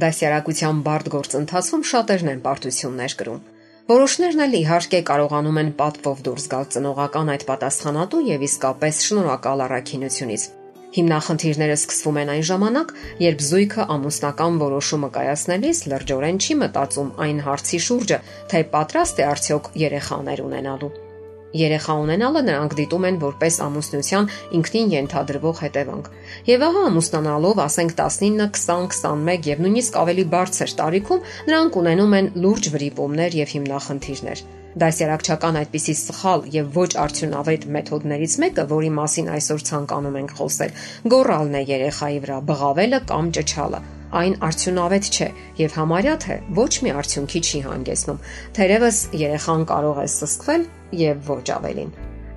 Դասյարակության բարդ գործընթացում շատերն են պարտություններ կրում։ Որոշներն էլ իհարկե կարողանում են պատվով դուրս գալ ծնողական այդ պատասխանատու եւ իսկապես շնորհակալ առաքինությունից։ Հիմնախնդիրները սկսվում են այն ժամանակ, երբ զույգը ամուսնական որոշումը կայացնելիս լրջորեն չի մտածում այն հարցի շուրջը, թե պատրաստ է արդյոք երեխաներ ունենալու։ Երեխա ունենալը նրանք դիտում են որպես ամուսնության ինքնին ենթադրվող հետևանք։ Եվ ահա ամուսնանալով, ասենք 19, 20, 21 եւ նույնիսկ ավելի բարձր տարիքում նրանք ունենում են լուրջ վրիպումներ եւ հիմնախնդիրներ։ Դասյարակչական այդպիսի սխալ եւ ոչ արդյունավետ մեթոդներից մեկը, որի մասին այսօր ցանկանում ենք խոսել, գոռալն է երեխայի վրա, բղավելը կամ ճչալը այն արդյունավետ չէ եւ համարյա թե ոչ մի արդյունքի չի հանգեցնում։ Թերևս երեխան կարող է սսկվել եւ ոչ ավելին։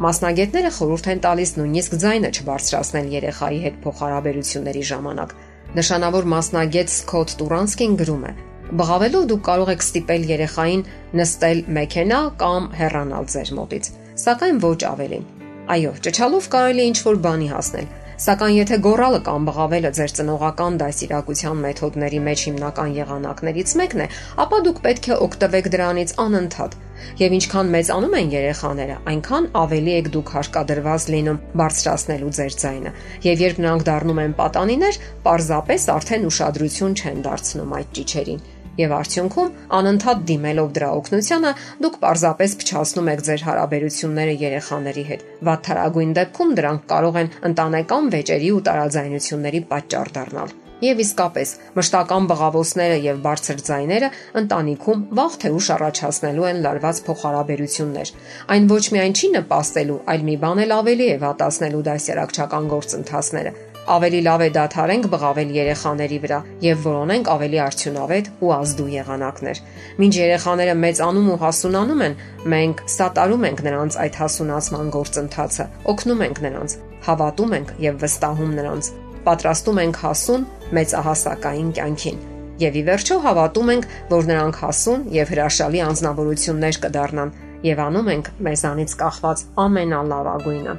Մասնագետները խորհուրդ են տալիս նույնիսկ ձայնը չբարձրացնել երեխայի հետ փոխհարաբերությունների ժամանակ։ Նշանավոր մասնագետ Սկոտ Տուրանսկին գրում է. Բղավելով դուք կարող եք ստիպել երեխային նստել մեքենա կամ հեռանալ ձեր մոտից, սակայն ոչ ավելին։ Այո, ճճալով կարելի ինչ-որ բանի հասնել, Սակայն եթե գորալը կամ բղավելը ձեր ծնողական դասիրակության մեթոդների մեջ հիմնական եղանակներից մեկն է, ապա դուք պետք է օգտվեք դրանից անընդհատ։ Եվ ինչքան մեծանում են երեխաները, այնքան ավելի եք դուք հարկադրված լինում բարձրացնելու ձեր ձայնը։ Եվ երբ նրանք դառնում են պատանիներ, պարզապես արդեն ուշադրություն չեն դարձնում այդ ճիչերին եւ արդյունքում անընդհատ դիմելով դրա օգնությանը դուք պարզապես փչացնում եք ձեր հարաբերությունները երեխաների հետ։ Վատթարագույն դեպքում դրանք կարող են ընտանեկան վեճերի ու տարաձայնությունների պատճառ դառնալ։ Եվ իսկապես, մշտական բղավոցները եւ բարձր ձայները ընտանիքում վաղ թե ուշ առաջացնելու են լարված փոխհարաբերություններ։ Այն ոչ միայն չի նպաստելու, այլ մի բան էլ ավելի է վատացնելու դասյարակչական գործընթացները ավելի լավ է դադարենք բղավել երեխաների վրա եւ որոնենք ավելի արդյունավետ ու ազդու եղանակներ։ Մինչ երեխաները մեծանում ու հասունանում են, մենք սատարում ենք նրանց այդ հասունացման գործընթացը, օգնում ենք նրանց, հավատում ենք եւ վստահում նրանց, պատրաստում ենք հասուն մեծահասակային կյանքին եւ ի վերջո հավատում ենք, որ նրանք հասուն եւ հրաշալի անznավորություններ կդառնան եւ անում ենք մեզանից կախված ամենալավագույնը։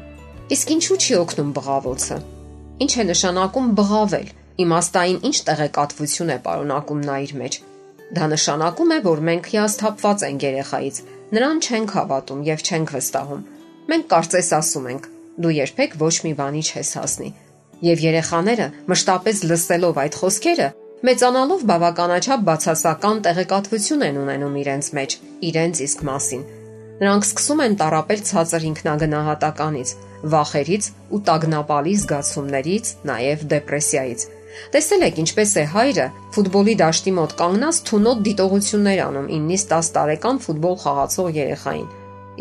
Իսկ ինչու՞ չի օգնում բղավոցը։ Ինչ է նշանակում բղավել։ Իմաստային ինչ տեղեկատվություն է պարունակում նա իր մեջ։ Դա նշանակում է, որ մենք հիասթափված ենք երեխայից, նրան չենք հավատում եւ չենք վստահում։ Մենք կարծես ասում ենք. դու երբեք ոչ մի բանի չես հասնի։ Եվ երեխաները մշտապես լսելով այդ խոսքերը, մեծանալով բավականաչափ բացասական տեղեկատվություն են ունենում իրենց մեջ, իրենց իսկ մասին։ Նրանք սկսում են տարապել ցածր ինքնագնահատականից, վախերից ու տագնապալի զգացումներից, նաև դեպրեսիայից։ Տեսել եք ինչպես է հայրը ֆուտբոլի դաշտի մոտ կանգնած թունոտ դիտողություններ անում 9-ից 10 տարեկան ֆուտբոլ խաղացող երեխային։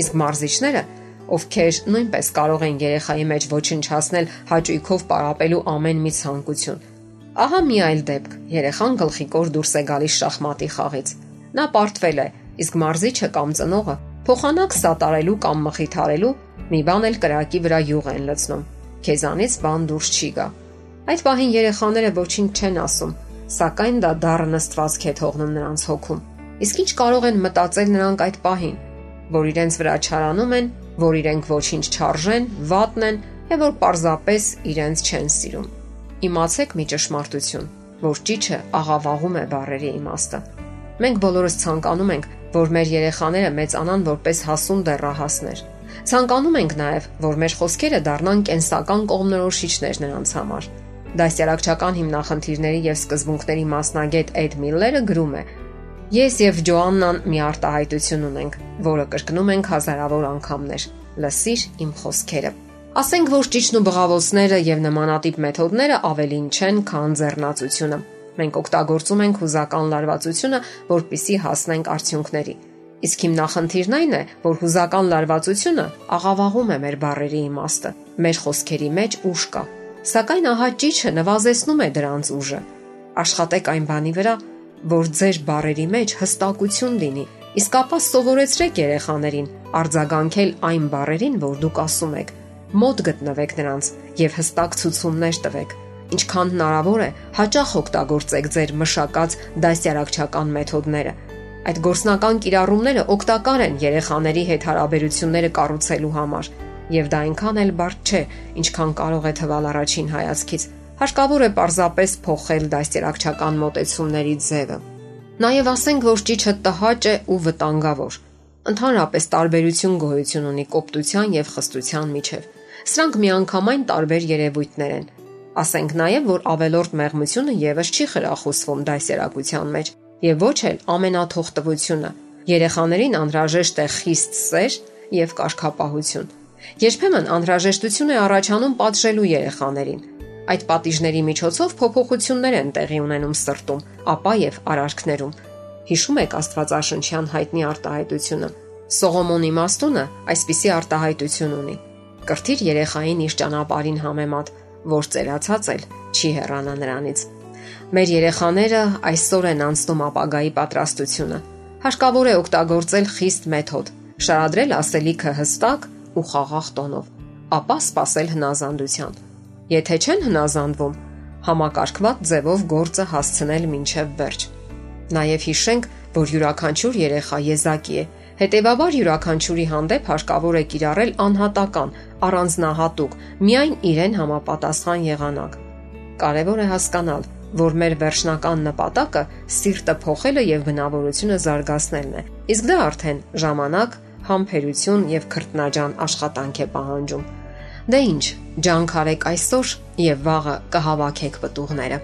Իսկ մարզիչները, ովքեր նույնպես կարող են երեխայի մեջ ոչնչացնել հաճույքով պարապելու ամեն մի ցանկություն։ Ահա մի այլ դեպք։ Երեխան գլխիկոր դուրս է գալիս շախմատի խաղից։ Նա պարտվել է, իսկ մարզիչը կամ ծնողը փոխանակ սատարելու կամ մխիթարելու Մի բան էլ կրակի վրա յուղ են լցնում։ Քեզանից բան դուրս չի գա։ Այդ պահին երեխաները ոչինչ չեն ասում, սակայն դա դառը նստվածք է թողնում նրանց հոգում։ Իսկ ինչ կարող են մտածել նրանք այդ պահին, որ իրենց վրա չարանում են, որ իրենք ոչինչ չարժեն, վատն են եւ որ պարզապես իրենց չեն սիրում։ Իմացեք մի ճշմարտություն, որ ճիճը աղավաղում է բարերի իմաստը։ Մենք բոլորս ցանկանում ենք, որ մեր երեխաները մեծանան որպես հասուն դեռահասներ Ցանկանում ենք նաև, որ մեր խոսքերը դառնան կենսական կողմնորոշիչներ նրանց համար։ Դասյարակչական հիմնախնդիրների եւ սկզբունքների մասնագետ Էդ Միլլերը գրում է. Ես եւ Ջոաննան մի արտահայտություն ունենք, որը կրկնում ենք հազարավոր անգամներ։ Լսիր իմ խոսքերը։ Ասենք որ ճիճն ու բղավոցները եւ նմանատիպ մեթոդները ավելին չեն, քան ձեռնացությունը։ Մենք օգտագործում ենք հուզական լարվածությունը, որpիսի հասնենք արդյունքների։ Իսկ հիմնախնդիրն այն է, որ հուզական լարվածությունը աղավաղում է մեր բարերի իմաստը, մեր խոսքերի մեջ ուժ կա։ Սակայն ահա ճիճը նվազեցնում է դրանց ուժը։ Աշխատեք այն բանի վրա, որ ձեր բարերի մեջ հստակություն լինի։ Իսկ ապա սովորեցրեք երեխաներին արձագանքել այն բարերին, որ դուք ասում եք։ Մոտ գտնվեք նրանց եւ հստակ ցուցումներ տվեք։ Ինչքան հնարավոր է, հաճախ օգտագործեք ձեր մշակած դասյարակչական մեթոդները։ Այդ գործնական կիրառումները օգտակար են երեխաների հետ հարաբերությունները կառուցելու համար, եւ դա այնքան էլ բարդ չէ, ինչքան կարող է թվալ առաջին հայացքից Հարկավոր է պարզապես փոխել դաստիարակչական մոտեցումների ձևը։ Նաև ասենք, որ ճիճը տհաճ է ու վտանգավոր։ Ընդհանրապես տարբերություն գոյություն ունի կոպտության եւ խստության միջև։ Սրանք միանգամայն տարբեր երևույթներ են։ Ասենք նաև, որ ավելորտ մեղմությունը եւս չի խրախուսվում դասերակցության մեջ եւ ոչ էլ ամենաթողտվությունը։ Երեխաներին անհրաժեշտ է խիստ սեր եւ կարգապահություն։ Երբեմն անհրաժեշտություն է առաջանում պատժելու երեխաներին, Այդ պատիժների միջոցով փոփոխություններ են տեղի ունենում սրտում, ապա եւ արարքներում։ Հիշում եք Աստվածաշնչյան հայտնի արտահայտությունը։ Սողոմոնի մաստունը այսպիսի արտահայտություն ունի. Կրթիր երեխային իր ճանապարհին համեմատ, որ ծերացած էլ չի հեռանա նրանից։ Մեր երեխաները այսօր են անցնում ապագայի պատրաստությունը։ Հարկավոր է օգտագործել խիստ մեթոդ՝ շարադրել ասելիքը հստակ ու խաղաղ տոնով, ապա սпасել հնազանդության։ Եթե չեն հնազանդվում, համակարգված ձևով գործը հասցնել ոչ միև վերջ։ Նաև հիշենք, որ յուրաքանչյուր երեխա եզակի է հետևաբար յուրաքանչյուրի հանդեպ հարկավոր է կիրառել անհատական, առանձնահատուկ, միայն իրեն համապատասխան եղանակ։ Կարևոր է հասկանալ, որ մեր վերջնական նպատակը սիրտը փոխելը եւ բնավորությունը զարգացնելն է։ Իսկ դա արդեն ժամանակ, համբերություն եւ քրտնաջան աշխատանք է պահանջում։ Դե ինչ, ջանք արեք այսօր եւ վաղը կհավաքեք պտուղները։